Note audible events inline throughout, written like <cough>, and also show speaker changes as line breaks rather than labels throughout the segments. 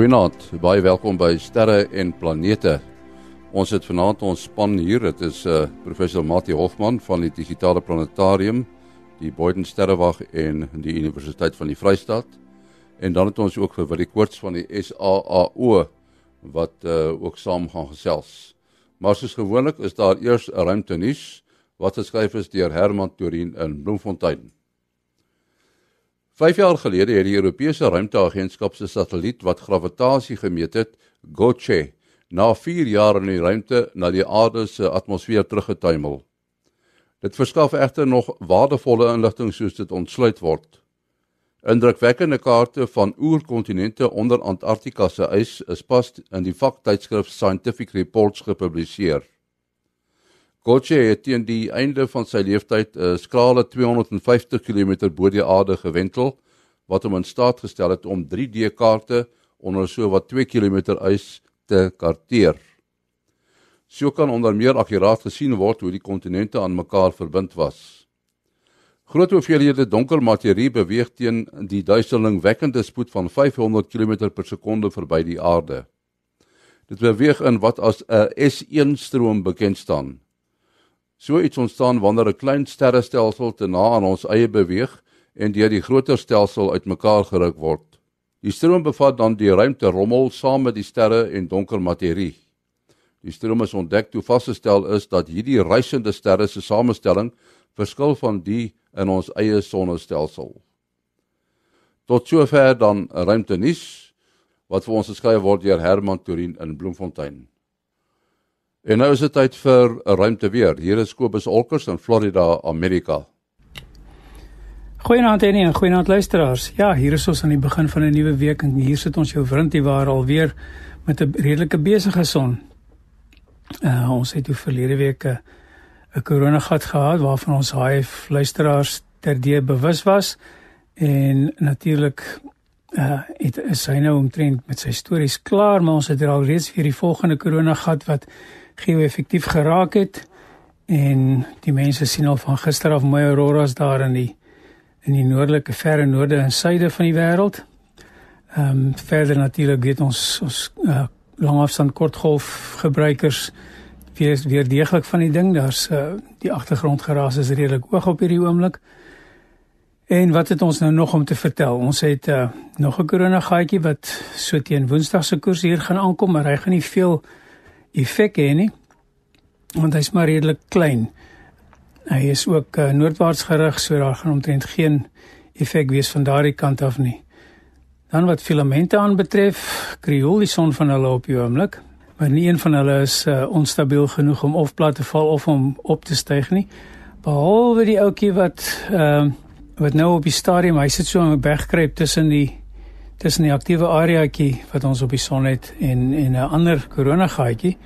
Goeienaand, baie welkom by Sterre en Planete. Ons het vanaand ons span hier. Dit is uh professor Mati Hofman van die Digitale Planetarium, die Boyden Sterrewag en die Universiteit van die Vrystaat. En dan het ons ook vir Willie Koorts van die SAAO wat uh ook saam gaan gesels. Maar soos gewoonlik is daar eers 'n ruimte nuus wat geskryf is deur Herman Torin in Bloemfontein. 5 jaar gelede het die Europese Ruimteagentskap se satelliet wat gravitasie gemeet het, GOCHE, na 4 jaar in die ruimte na die aarde se atmosfeer teruggetuimel. Dit verskaf egter nog waardevolle inligting soos dit ontsluit word. Indrukwekkende kaarte van oerkontinente onder Antarktika se ys is pas in die vaktydskrif Scientific Reports gepubliseer. Gotche het teen die einde van sy lewensyd 'n skrale 250 km bo die aarde gewentel wat hom in staat gestel het om 3D-kaarte onder so wat 2 km ys te karteer. So kan onder meer akkuraat gesien word hoe die kontinente aan mekaar verbind was. Groot hoeveelhede donker materie beweeg teen die duiselingwekkende spoed van 500 km per sekonde verby die aarde. Dit beweeg in wat as 'n S1 stroom bekend staan. So iets ontstaan wanneer 'n klein sterrestelsel te na aan ons eie beweeg en deur die groter stelsel uitmekaar geruk word. Die stroom bevat dan die ruimterommel saam met die sterre en donker materie. Die stroom is ontdek toe vasgestel is dat hierdie reisende sterre se samestelling verskil van die in ons eie sonnestelsel. Tot sover dan 'n ruimtenis wat vir ons geskryf word deur Herman Torin in Bloemfontein. En nou is dit tyd vir 'n ruimte weer. Hier is Kobus Olkers in Florida, Amerika.
Goeienaand en en goeienaand luisteraars. Ja, hier is ons aan die begin van 'n nuwe week en hier sit ons jou vriendie waar alweer met 'n redelike besige son. Uh ons het die verlede week 'n 'n koronagat gehad waarvan ons baie luisteraars terdee bewus was en natuurlik uh het is hy nou omtrent met sy stories klaar, maar ons het er al reeds vir die volgende koronagat wat geo-effektief geraak het en die mense sien al van gister af mooi auroras daar in die in die noordelike verre noorde en suide van die wêreld. Ehm um, verder natuurlik weet ons ons uh, langafstand kortgolf gebruikers weer weer deeglik van die ding. Daar's uh, die agtergrondgeraas is redelik hoog op hierdie oomblik. En wat het ons nou nog om te vertel? Ons het uh, nog 'n korona gaatjie wat so teen Woensdag se koers hier gaan aankom, maar hy gaan nie veel effek hê nie want hy's maar redelik klein. Hy is ook uh, noordwaarts gerig, so daar gaan omtrent geen effek wees van daardie kant af nie. Dan wat filamente aanbetref, krioel die son van hulle op die oomblik, maar nie een van hulle is uh, onstabiel genoeg om of plat te val of om op te styg nie. Behalwe die ouetjie wat ehm uh, wat nou op die stadium, hy sit so in 'n bergkruip tussen die tussen die aktiewe areaatjie wat ons op die son het en en 'n ander koronagaatjie.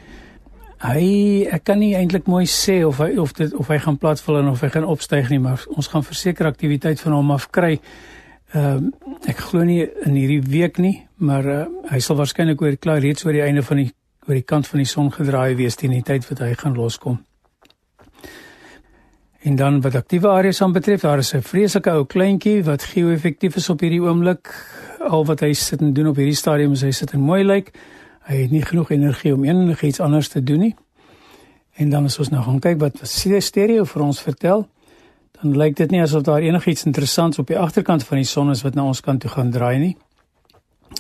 Hy ek kan nie eintlik mooi sê of hy of dit of hy gaan platval en of hy gaan opstyg nie, maar ons gaan verseker aktiwiteit van hom af kry. Ehm uh, ek glo nie in hierdie week nie, maar uh, hy sal waarskynlik oor klaar reeds oor die einde van die oor die kant van die son gedraai wees teen die tyd wat hy gaan loskom. En dan wat aktiewe areas aanbetref, daar is 'n vreeslike ou kleintjie wat geo-effektief is op hierdie oomblik al wat hy sit en doen op hierdie stadium is hy sit en mooi lyk. Hy het nie genoeg energie om enigiets anders te doen nie. En dan as ons nou gaan kyk wat stereo vir ons vertel, dan lyk dit nie asof daar enigiets interessants op die agterkant van die son is wat na ons kant toe gaan draai nie.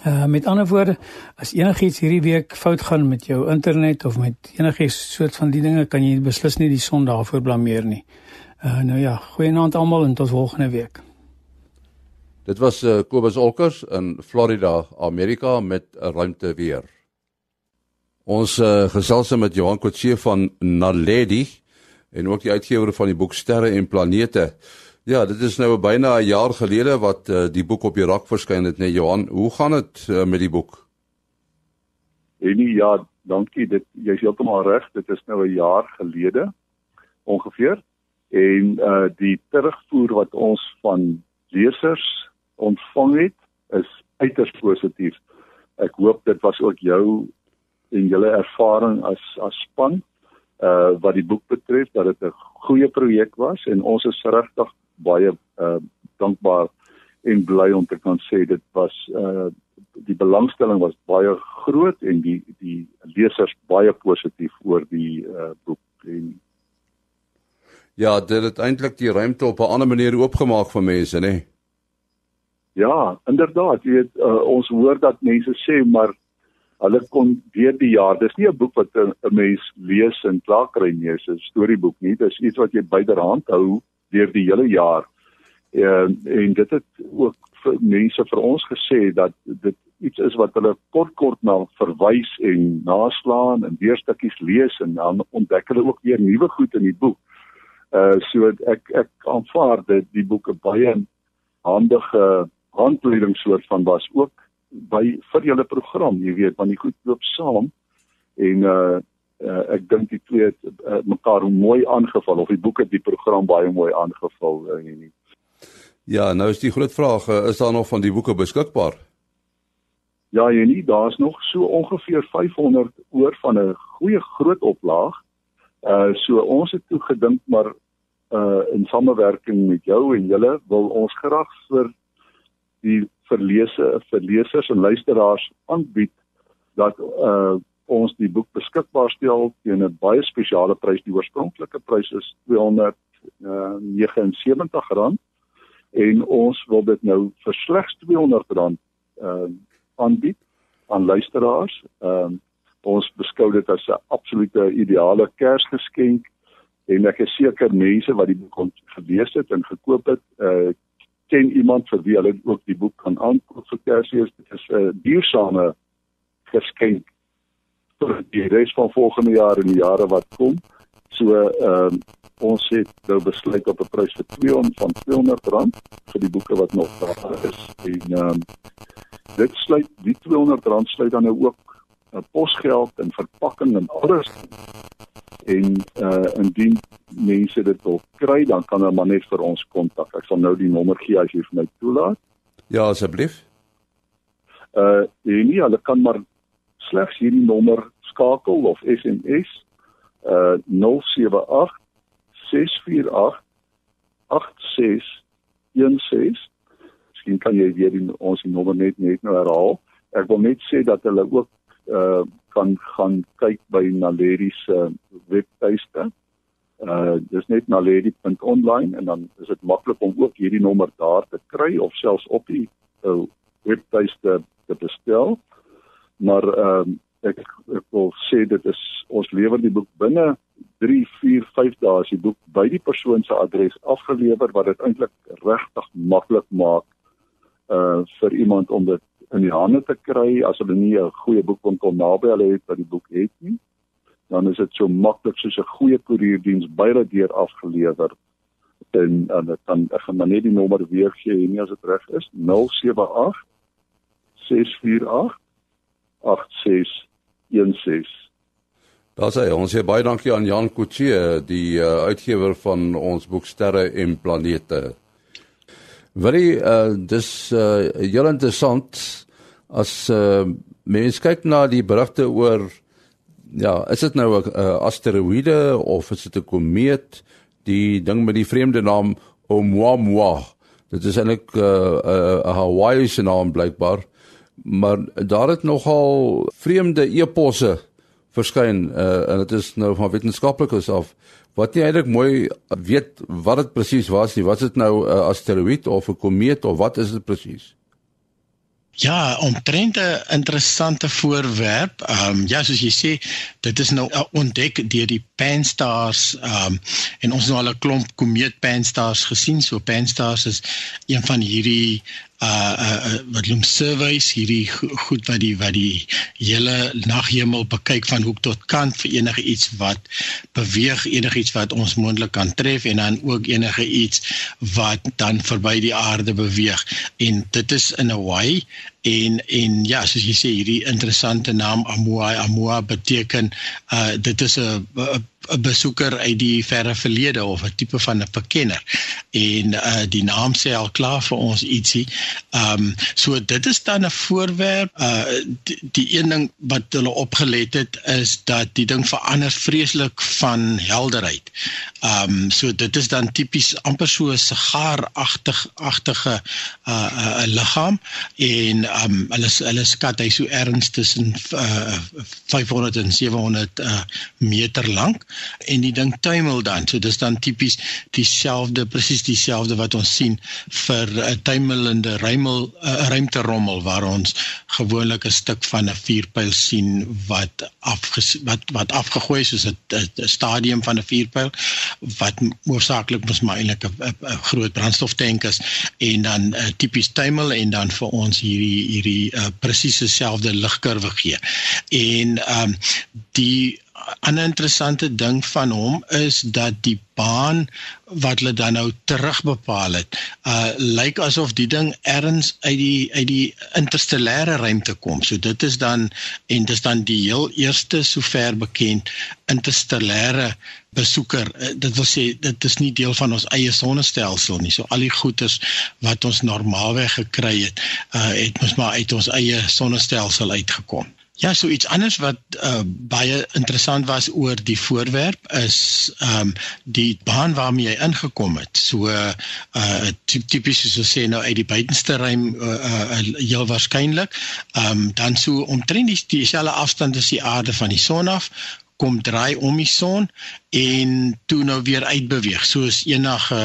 Uh met ander woorde, as enigiets hierdie week fout gaan met jou internet of met enigiets soort van die dinge, kan jy beslis nie die son daarvoor blameer nie. Uh nou ja, goeienaand almal en tot volgende week.
Dit was uh, Kobus Olkers in Florida, Amerika met 'n ruimte weer. Ons uh, gesels met Johan Kotse van Naledi en ook die uitgewer van die boek Sterre en Planete. Ja, dit is nou byna 'n jaar gelede wat uh, die boek op die rak verskyn het, nee Johan. Hoe gaan dit uh, met die boek?
En ja, dankie. Dit jy's heeltemal reg. Dit is nou 'n jaar gelede ongeveer en uh die terugvoer wat ons van lesers ontvang het is uiters positief. Ek hoop dit was ook jou en julle ervaring as as span uh wat die boek betref dat dit 'n goeie projek was en ons is regtig baie uh dankbaar en bly om te kan sê dit was uh die belangstelling was baie groot en die die lesers baie positief oor die uh, boek en
Ja, dit het eintlik die ruimte op 'n ander manier oopgemaak vir mense, nê? Nee?
Ja, inderdaad, jy weet uh, ons hoor dat mense sê maar hulle kon deur die jaar, dis nie 'n boek wat 'n mens lees en klaar kry nie, dis 'n storieboek nie, dis iets wat jy byderhand hou deur die hele jaar. En en dit het ook vir mense vir ons gesê dat dit iets is wat hulle kort kort na verwys en naslaan en weer stukkies lees en dan ontdek hulle ook weer nuwe goed in die boek. Uh so ek ek aanvaar dit die boek 'n baie handige handleiding soort van was ook by vir julle program, jy weet, want die goed loop saam en uh, uh ek dink die twee het uh, mekaar mooi aangeval of die boek het die program baie mooi aangeval uh, nie.
Ja, nou is die groot vraag, uh, is daar nog van die boeke beskikbaar?
Ja, jy nie, daar's nog so ongeveer 500 oor van 'n goeie groot oplaag. Uh so ons het toe gedink maar uh in samewerking met jou en julle wil ons graag vir die verlese verlesers en luisteraars aanbied dat uh ons die boek beskikbaar stel teen 'n baie spesiale prys. Die oorspronklike prys is R279 uh, en ons wil dit nou vir slegs R200 uh aanbied aan luisteraars. Ehm uh, ons beskou dit as 'n absolute ideale Kersgeskenk en ek is seker mense wat die boek gelees het en gekoop het, uh ken iemand vir wie hulle ook die boek kan aankoop vir Kersfees. Dit is 'n uh, duursame geskenk vir die res van volgende jaar en die jare wat kom. So ehm uh, ons het nou besluit op 'n prys vir 200 van 200 rand vir die boeke wat nog daar is. En ehm um, dit sluit die 200 rand sluit dan nou ook uh, posgeld en verpakking en alles en uh indien mense dit wil kry dan kan hulle maar net vir ons kontak. Ek sal nou die nommer gee as jy vir my toelaat.
Ja asseblief.
Uh nee, hulle kan maar slegs hierdie nommer skakel of SMS uh 078 648 8616. Miskien kan jy weer die, ons die nommer net net nou herhaal. Ek wil net sê dat hulle ook uh kan gaan kyk by Naledi se webtuiste. Uh dis net naledi.online en dan is dit maklik om ook hierdie nommer daar te kry of selfs op die uh, webtuiste te bestel. Maar ehm uh, ek ek wil sê dit is ons lewer die boek binne 3 4 5 dae as die boek by die persoon se adres afgelewer wat dit eintlik regtig maklik maak uh vir iemand om dit in die hande te kry. As hulle nie 'n goeie boek kon kom naby hulle het wat die boek het nie dan is dit so maklik soos 'n goeie koerierdiens by hulle deur afgelewer en en dit kan ek gaan net die nommer weer gee nie as dit reg is. 078 648 8616
Daar sê ons sê baie dankie aan Jan Kutse die uh, uitgewer van ons boek Sterre en Planete Very uh dis uh heel interessant as uh mens kyk na die berigte oor ja, is dit nou 'n uh, asteroïde of is dit 'n komeet? Die ding met die vreemde naam Oumuamua. Dit is eintlik 'n uh, uh, uh, Hawaiiese naam blykbaar. Maar daar het nogal vreemde eposse verskyn uh, en dit is nou van wetenskaplikes af wat nie eintlik mooi weet wat dit presies was nie. Was dit nou 'n uh, asteroïde of 'n komeet of wat is dit presies?
Ja, omtrent 'n interessante voorwerp. Ehm um, ja, soos jy sê, dit is nou ontdek deur die Pan-STARRS ehm um, en ons het nou al 'n klomp komeet Pan-STARRS gesien. So Pan-STARRS is een van hierdie uh uh wat noem surveys hierdie goed wat die wat die hele naghemel bekyk van hoek tot kant vir enige iets wat beweeg enige iets wat ons moontlik kan tref en dan ook enige iets wat dan verby die aarde beweeg en dit is in Hawaii en en ja soos jy sê hierdie interessante naam Amoa. Amoa beteken uh dit is 'n 'n besoeker uit die verre verlede of 'n tipe van 'n bekenner. En uh die naam sê al klaar vir ons ietsie. Um, so dit is dan 'n voorwerp. Uh die, die een ding wat hulle opgelet het is dat die ding verander vreeslik van helderheid. Um, so dit is dan tipies amper so 'n sigaaragtig agtige uh 'n uh, liggaam en um, hulle hulle skat hy so erns tussen uh 500 en 700 uh meter lank en die ding tuimel dan. So dis dan tipies dieselfde presies dieselfde wat ons sien vir 'n tuimelende ruimel uh, ruimterommel waar ons gewoonlik 'n stuk van 'n vuurpyl sien wat af wat wat afgegooi is soos 'n stadium van 'n vuurpyl wat hoofsaaklik mos maar eintlik 'n groot brandstoftank is en dan uh, tipies tuimel en dan vir ons hierdie hierdie uh, presies dieselfde ligkurwe gee. En ehm um, die ander interessante ding van hom is dat die baan wat hulle dan nou terugbepaal het, uh lyk asof die ding ergens uit die uit die interstellêre ruimte kom. So dit is dan en dis dan die heel eerste sover bekend interstellêre besoeker. Uh, dit wil sê dit is nie deel van ons eie sonnestelsel nie. So al die goeters wat ons normaalweg gekry het, uh het mos maar uit ons eie sonnestelsel uitgekom. Ja, so iets anders wat uh, baie interessant was oor die voorwerp is ehm um, die baan waarmee hy ingekom het. So uh tipies soos sê nou uit die buitenste ruim uh, uh heel waarskynlik. Ehm um, dan so omtrent die dieselfde afstand as die aarde van die son af kom draai om die son en toe nou weer uitbeweeg soos enige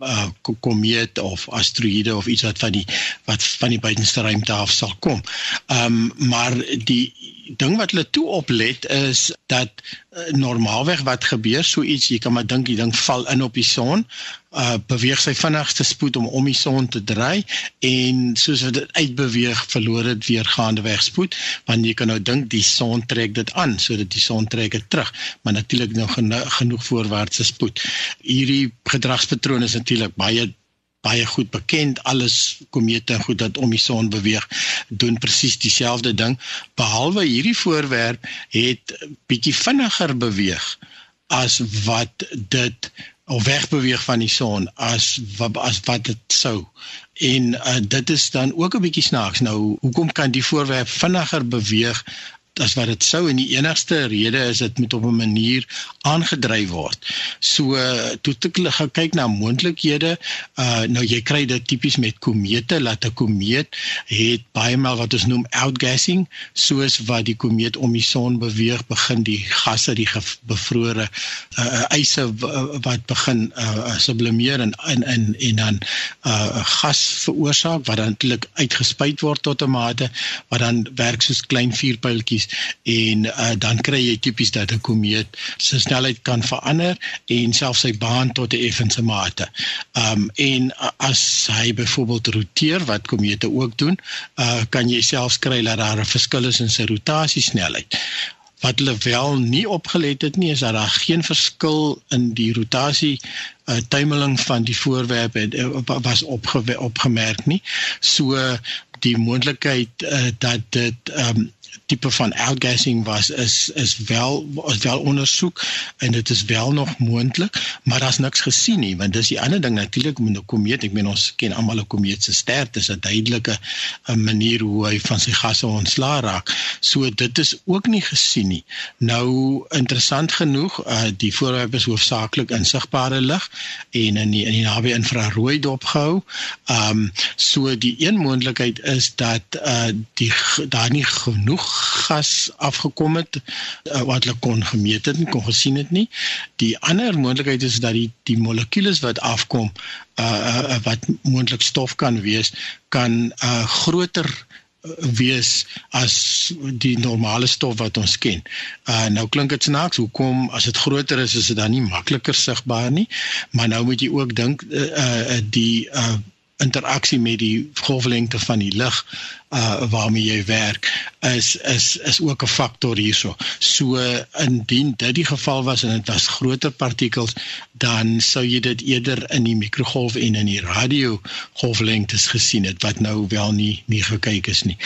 uh, komeet of asteroïde of iets wat van die wat van die buitenste ruimte af sal kom. Ehm um, maar die ding wat hulle toe oplet is dat uh, normaalweg wat gebeur so iets jy kan maar dink die ding val in op die son uh beweeg sy vinnigste spoed om om die son te draai en soos wat dit uitbeweeg verloor dit weer gaande weg spoed want jy kan nou dink die son trek dit aan sodat die son trek dit terug maar natuurlik nou genoeg voorwaartse spoed. Hierdie gedragspatroon is natuurlik baie baie goed bekend. Alles komete goed dat om die son beweeg doen presies dieselfde ding. Behalwe hierdie voorwerp het bietjie vinniger beweeg as wat dit of wegbeweeg van die son as as wat dit sou. En uh, dit is dan ook 'n bietjie snaaks. Nou hoekom kan die voorwerp vinniger beweeg as wat dit sou en die enigste rede is dit moet op 'n manier aangedryf word. So toe ek kyk na moontlikhede, uh nou jy kry dit tipies met komete, laat 'n komeet het baie maal wat ons noem outgassing, soos wat die komeet om die son beweeg, begin die gasse, die bevrore uh eise wat begin uh sublimeer en in in en dan uh gas veroorsaak wat dan eintlik uitgespuit word tot 'n mate wat dan werk soos klein vuurpyltjies en uh, dan kry jy tipies dat 'n komeet sy snelheid kan verander en selfs sy baan tot 'n effense mate. Um en uh, as hy byvoorbeeld roteer wat komete ook doen, uh, kan jy selfs kry dat daar 'n verskil is in sy rotasiesnelheid wat hulle wel nie opgelet het nie is dat daar geen verskil in die rotasie uh, tuimeling van die voorwerp het, uh, was opge opgemerk nie so die moontlikheid uh, dat dit um, tipe van outgassing was is is wel is wel ondersoek en dit is wel nog moontlik maar daar's niks gesien nie want dis die ander ding natuurlik met 'n komeet. Ek meen ons ken almal 'n komeet se ster dis 'n duidelike 'n manier hoe hy van sy gasse ontslaa raak. So dit is ook nie gesien nie. Nou interessant genoeg uh, die voorwerp is hoofsaaklik in sigbare lig en in die in die naby infrarooi dopgehou. Ehm um, so die een moontlikheid is dat uh, die daar nie genoeg gas afgekom het uh, wat hulle kon gemeet het en kon gesien het nie. Die ander moontlikheid is dat die die molekules wat afkom uh, uh wat moontlik stof kan wees kan uh groter wees as die normale stof wat ons ken. Uh nou klink dit snaaks, hoekom as dit groter is is dit dan nie makliker sigbaar nie, maar nou moet jy ook dink uh die uh interaksie met die golflengte van die lig uh waarmee jy werk is is is ook 'n faktor hierso. So indien dit die geval was en dit was groter partikels, dan sou jy dit eerder in die mikrogolf en in die radio golflengtes gesien het wat nou wel nie nie gekyk is nie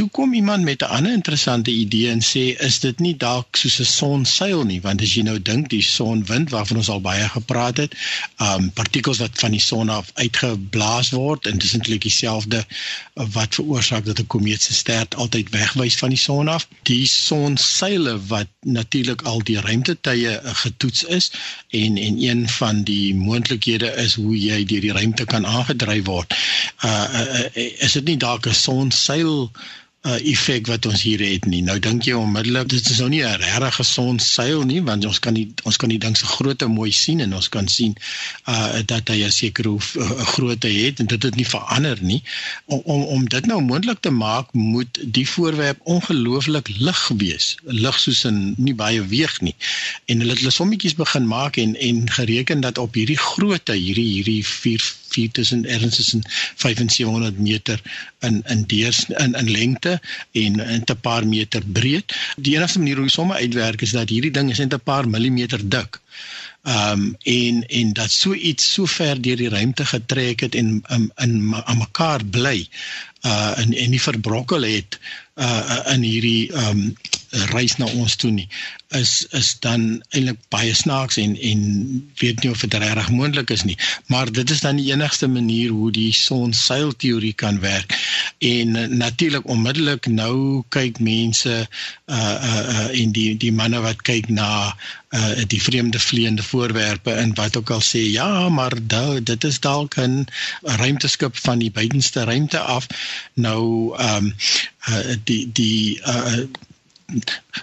toe kom iemand met 'n ander interessante idee en sê is dit nie dalk soos 'n sonseil nie want as jy nou dink die sonwind waarvan ons al baie gepraat het, um partikels wat van die son af uitgeblaas word en dis eintlik dieselfde wat veroorsaak dat 'n komeet se stert altyd wegwys van die son af. Die sonseile wat natuurlik al die ruimtetye getoets is en en een van die moontlikhede is hoe jy deur die ruimte kan aangedryf word. Uh, uh, uh is dit nie dalk 'n sonseil uh, effek wat ons hier het nie. Nou dink jy onmiddellik dit is nou nie 'n regtig gesond seil nie want ons kan nie ons kan die ding se grootte mooi sien en ons kan sien uh dat hy 'n sekere uh, grootte het en dit het nie verander nie. Om om, om dit nou moontlik te maak moet die voorwerp ongelooflik lig wees. Lig soos in nie baie weeg nie. En hulle het hulle sommetjies begin maak en en gereken dat op hierdie grootte hierdie hierdie 4 4 tussen ergens tussen 5 en 700 meter in in deurs in in lengte en in 'n paar meter breed. Die enigste manier hoe jy sommer uitwerk is dat hierdie ding is net 'n paar millimeter dik. Ehm um, en en dat so iets so ver deur die ruimte getrek het en in in aan mekaar bly uh en en nie verbrokkel het uh in hierdie ehm um, reis na ons toe nie is is dan eintlik baie snaaks en en weet nie of dit regtig moontlik is nie. Maar dit is dan die enigste manier hoe die sonseil teorie kan werk en uh, natuurlik onmiddellik nou kyk mense uh uh, uh en die die manne wat kyk na uh die vreemde vleiende voorwerpe en wat ook al sê ja maar da, dit is dalk 'n ruimteskip van die buitenste ruimte af. Nou ehm um, uh die die uh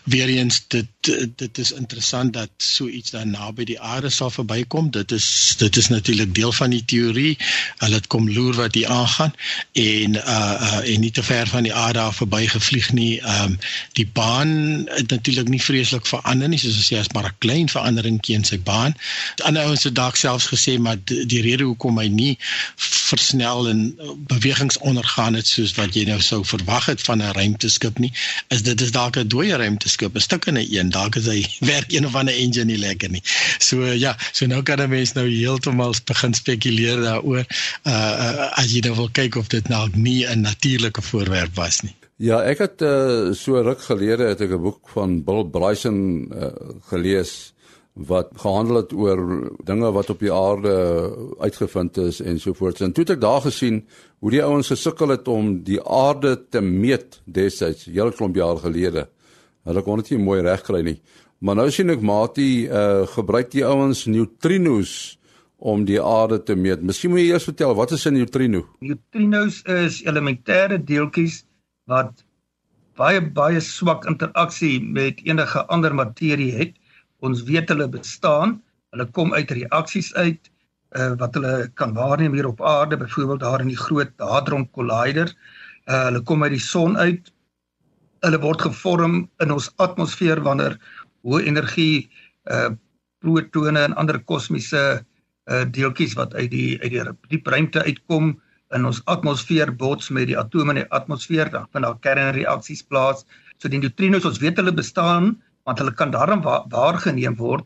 weer eens dit dit is interessant dat so iets dan naby die aarde sal verbykom. Dit is dit is natuurlik deel van die teorie. Hulle het kom loer wat hier aangaan en uh uh en nie te ver van die aarde af verby gevlieg nie. Um die baan het natuurlik nie vreeslik verander nie, soos as jy as maar 'n klein veranderingkie in sy baan. Ander ouens het dalk selfs gesê maar die, die rede hoekom hy nie versnel en bewegings ondergaan het soos wat jy nou sou verwag het van 'n ruimteskip nie, is dit is dalk 'n dooie ruimteskip, 'n stuk in 'n een. Dalk is hy <laughs> werk een of ander engine nie lekker nie. So ja, so nou kan 'n mens nou heeltemal begin spekuleer daaroor uh, uh as jy nou wil kyk of dit nou nie 'n natuurlike voorwerp was nie.
Ja, ek het uh, so ruk gelede het ek 'n boek van Bill Bryson uh, gelees wat gehandel het oor dinge wat op die aarde uitgevind is en so voort. En toe het ek daar gesien hoe die ouens gesukkel het om die aarde te meet destyds, hele klomp jaar gelede. Hulle kon dit nie mooi regkry nie. Maar nou sien ek Mati uh gebruik die ouens neutrinos om die aarde te meet. Miskien moet jy eers vertel wat is 'n neutrino?
Neutrinos is elementêre deeltjies wat baie baie swak interaksie met enige ander materie het. Ons weet hulle bestaan. Hulle kom uit reaksies uit uh wat hulle kan waarneem hier op aarde, byvoorbeeld daar in die groot hadron collider. Uh hulle kom uit die son uit hulle word gevorm in ons atmosfeer wanneer hoë energie uh protone en ander kosmiese uh deeltjies wat uit die uit die diep ruimte uitkom in ons atmosfeer bots met die atome in die atmosfeer dan vind daar kernreaksies plaas. So die neutrinos ons weet hulle bestaan want hulle kan daarom wa waargeneem word,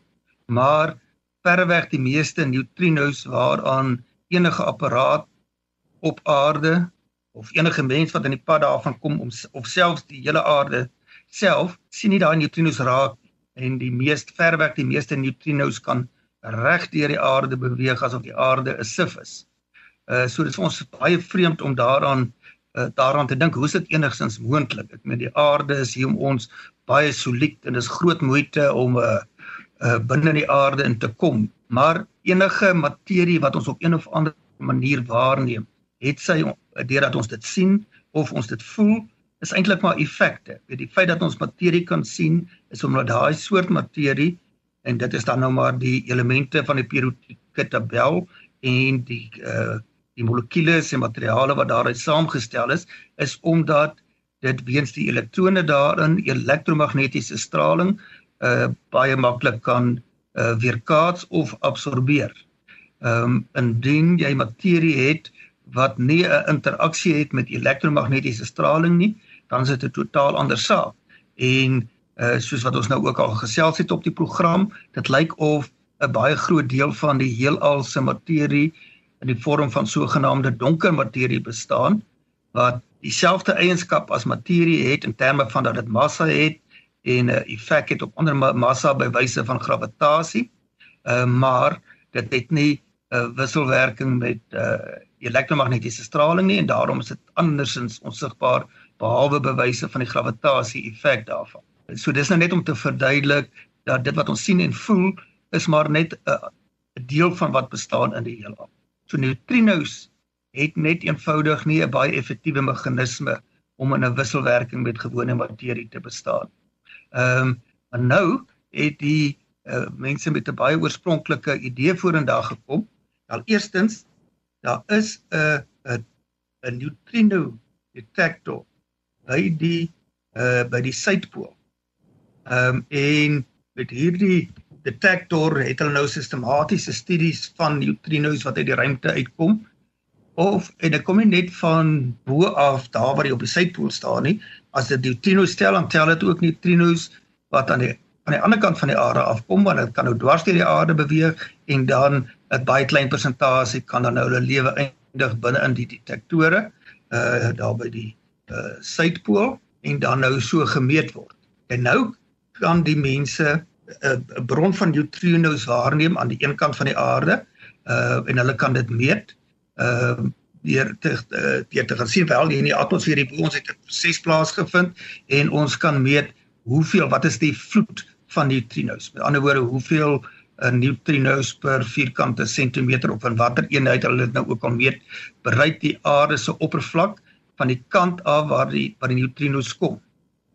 maar verreweg die meeste neutrinos waaraan enige apparaat op aarde of enige mens wat in die pad daarvan kom om of selfs die hele aarde self sien nie daai neutrinos raak en die meeste verweg die meeste neutrinos kan reg deur die aarde beweeg asof die aarde 'n sif is. Uh so dit is ons baie vreemd om daaraan uh, daaraan te dink hoe is dit enigstens moontlik? Ek meen die aarde is hier om ons baie solied en dis groot moeite om 'n uh, uh, binne die aarde in te kom, maar enige materie wat ons op een of ander manier waarneem, het sy deurdat ons dit sien of ons dit voel is eintlik maar effekte. Weet die feit dat ons materie kan sien is omdat daai soort materie en dit is dan nou maar die elemente van die periodieke tabel en die uh die molekules en materiale wat daaruit saamgestel is is omdat dit weens die elektrone daarin elektromagnetiese straling uh baie maklik kan uh weerkaats of absorbeer. Ehm um, indien jy materie het wat nie 'n interaksie het met elektromagnetiese straling nie, dan is dit 'n totaal ander saak. En uh soos wat ons nou ook al gesels het op die program, dit lyk of 'n baie groot deel van die heelal se materie in die vorm van sogenaamde donker materie bestaan wat dieselfde eienskap as materie het in terme van dat dit massa het en 'n uh, effek het op ander massa by wyse van gravitasie. Uh, maar dit het nie uh, wisselwerking met uh, elektromagnetiese straling nie en daarom is dit andersins onsigbaar behalwe bewyse van die gravitasie effek daarvan. So dis nou net om te verduidelik dat dit wat ons sien en voel is maar net 'n deel van wat bestaan in die heelal. So neutrinos het net eenvoudig nie 'n baie effektiewe meganisme om in 'n wisselwerking met gewone materie te bestaan. Ehm um, maar nou het die uh, mense met 'n baie oorspronklike idee vorendag gekom. Al eerstens daar is 'n 'n 'n neutrino detektor by die uh by die suidpool. Ehm um, en met hierdie detektor het hulle nou sistematiese studies van neutrinos wat uit die ruimte uitkom of en dit kom nie net van bo af daar waar jy op die suidpool staan nie as dit neutrino stel dan tel dit ook neutrinos wat aan die aan die ander kant van die aarde afkom want dit kan nou dwars deur die aarde beweeg en dan 'n baie klein persentasie kan dan nou hulle lewe eindig binne in die detektore uh daar by die uh suidpool en dan nou so gemeet word. En nou kan die mense 'n bron van neutrinos waarneem aan die een kant van die aarde uh en hulle kan dit meet uh deur te uh, deur te gaan sien wel hier in die atmosfeer hier ons het 'n proses plaasgevind en ons kan meet hoeveel wat is die vloed van neutrinos met ander woorde hoeveel uh, neutrinos per vierkante sentimeter of in watter eenheid hulle dit nou ook al meet bereik die aarde se oppervlak van die kant af waar die waar die neutrinos kom.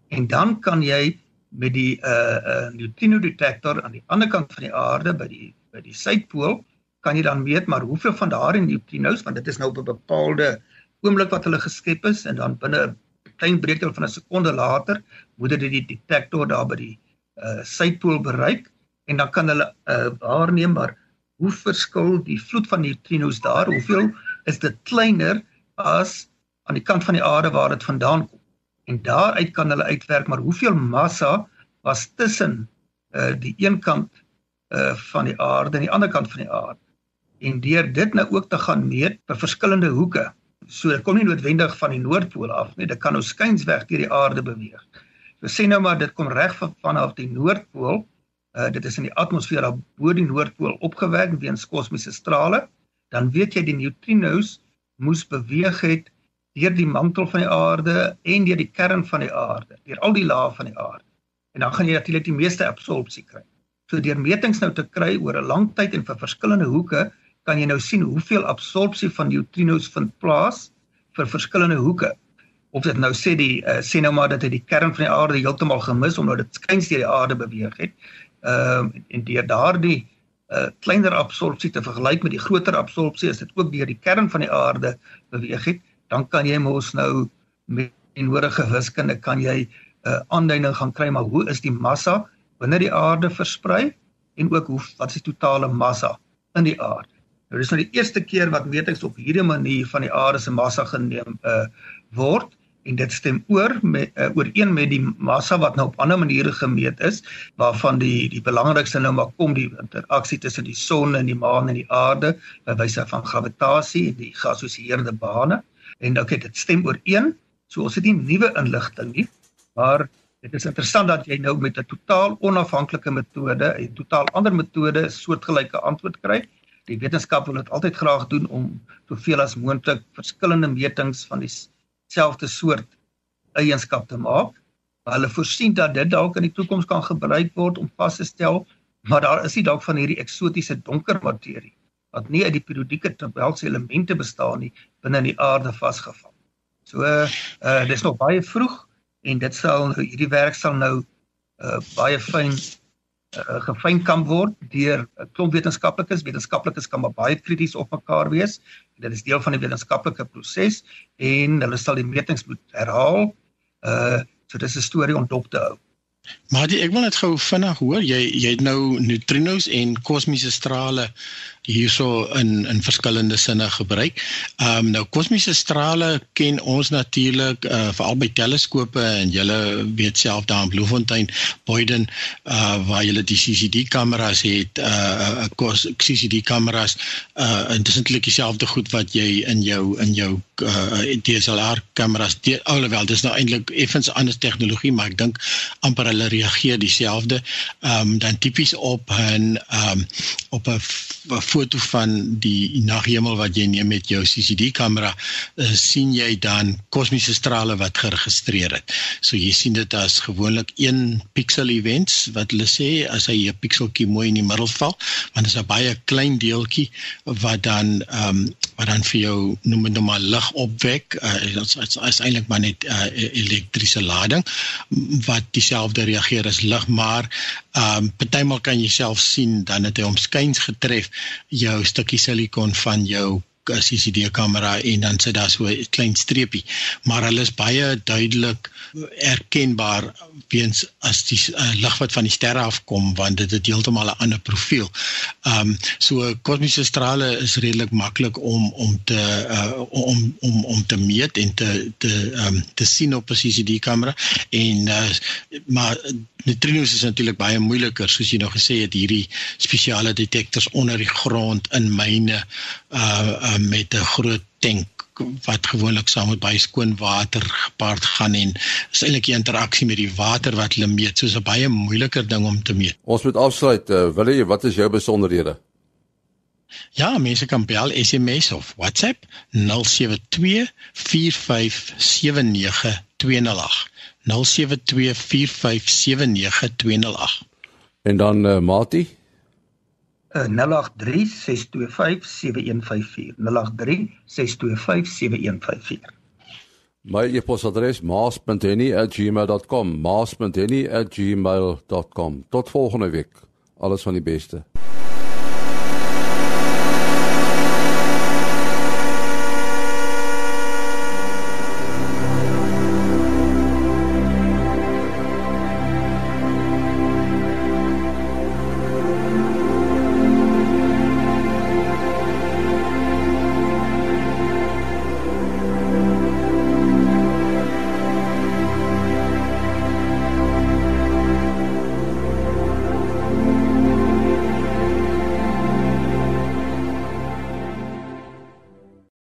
En dan kan jy met die uh uh neutrino detektor aan die ander kant van die aarde by die by die suidpool kan jy dan meet maar hoeveel van daardie neutrinos want dit is nou op 'n bepaalde oomblik wat hulle geskep is en dan binne 'n klein breekdeel van 'n sekonde later moet dit die detektor daar by die uh suidpool bereik en dan kan hulle uh waarneem maar hoe verskil die vloed van neutrinos daar? Hoeveel is dit kleiner as aan die kant van die aarde waar dit vandaan kom? En daaruit kan hulle uitwerk maar hoeveel massa was tussen uh die een kant uh van die aarde en die ander kant van die aarde? En deur dit nou ook te gaan meet vir verskillende hoeke. So dit kom nie noodwendig van die noordpool af nie dit kan nou skynsweg deur die aarde beweeg. So sê nou maar dit kom reg van vanaf die noordpool uh dit is in die atmosfeer daar bo die noordpool opgewek weens kosmiese strale dan weet jy die neutrinos moes beweeg het deur die mantel van die aarde en deur die kern van die aarde, deur al die lae van die aarde. En dan gaan jy natuurlik die meeste absorpsie kry. So deur metings nou te kry oor 'n lang tyd en vir verskillende hoeke, kan jy nou sien hoeveel absorpsie van neutrinos vind plaas vir verskillende hoeke. Of dit nou sê die uh, sê nou maar dat hy die kern van die aarde heeltemal gemis omdat dit skuins deur die aarde beweeg het. Ehm uh, en deur daardie uh, kleiner absorpsie te vergelyk met die groter absorpsie as dit ook deur die kern van die aarde beweeg het, dan kan jy mos nou met die nodige wiskunde kan jy 'n uh, aanduiding gaan kry maar hoe is die massa binne die aarde versprei en ook hoe wat is die totale massa in die aarde. Nou dis nou die eerste keer wat metings op hierdie manier van die aarde se massa geneem uh, word en dit stem oor met uh, ooreen met die massa wat nou op ander maniere gemeet is waarvan die die belangrikste nou maar kom die interaksie tussen die son en die maan en die aarde by wyse van gravitasie en die geassosieerde bane. En okay dit stem ooreen so ons het nie nuwe inligting nie maar dit is interessant dat jy nou met 'n totaal onafhanklike metode en totaal ander metode soortgelyke antwoord kry. Die wetenskap wil dit altyd graag doen om soveel as moontlik verskillende metings van dieselfde soort eienskap te maak maar hulle voorsien dat dit dalk in die toekoms kan gebruik word om vas te stel maar daar is nie dalk van hierdie eksotiese donker materie wat nie uit die periodieke tabelse elemente bestaan nie binne in die aarde vasgevang. So uh dis nog baie vroeg en dit sal nou hierdie werk sal nou uh baie fyn uh, gefyn kan word deur 'n klomp wetenskaplikes. Wetenskaplikes kan maar baie krities op mekaar wees. Dit is deel van die wetenskaplike proses en hulle sal die metings moet herhaal. Uh so dis 'n storie om dop te hou.
Maar die, ek wil net gou vinnig hoor, jy jy het nou neutrinos en kosmiese strale hierso in in verskillende sinne gebruik. Ehm um, nou kosmiese strale ken ons natuurlik uh, veral by teleskope en julle weet self daar in Bloemfontein, Boyden uh waar julle die CCD kameras het, uh kos CCD kameras uh eintlik dieselfde goed wat jy in jou in jou uh DSLR kameras alhoewel dis nou eintlik effens anders tegnologie maar ek dink amper hulle reageer dieselfde. Ehm um, dan tipies op 'n ehm um, op 'n foto van die naghemel wat jy neem met jou CCD kamera, uh, sien jy dan kosmiese strale wat geregistreer het. So jy sien dit as gewoonlik een pixel events wat hulle sê as hy 'n pixeltjie mooi in die middel val, want dit is 'n baie klein deeltjie wat dan ehm um, wat dan vir jou noem dit nou maar lig opwek. Uh, dit is, is eintlik maar net uh, elektriese lading wat dieselfde reageer as lig, maar ehm um, partymal kan jy self sien dan het hy omskyns getref jou stukkie silikon van jou CCD kamera en dan sit daar so 'n klein streepie. Maar hulle is baie duidelik erkenbaar weens as die uh, lig wat van die sterre afkom want dit het heeltemal 'n ander profiel. Ehm um, so kosmiese strale is redelik maklik om om te uh, om om om te meet en te te ehm um, te sien op 'n CCD kamera en uh, maar neutrinos is natuurlik baie moeiliker soos jy nou gesê het hierdie spesiale detektors onder die grond in myne uh, uh met 'n groot tank wat gewoonlik saam met baie skoon water gepaard gaan en is eintlik die interaksie met die water wat hulle meet soos 'n baie moeiliker ding om te meet.
Ons moet afsluit. Uh, wil jy wat is jou besonderhede?
Ja, mense kan bel SMS of WhatsApp 072 4579208. 072 4579208.
En dan uh, Mati 082
0836257154 0836257154
My e-posadres maas.henny@gmail.com maas.henny@gmail.com Tot volgende week. Alles van die beste.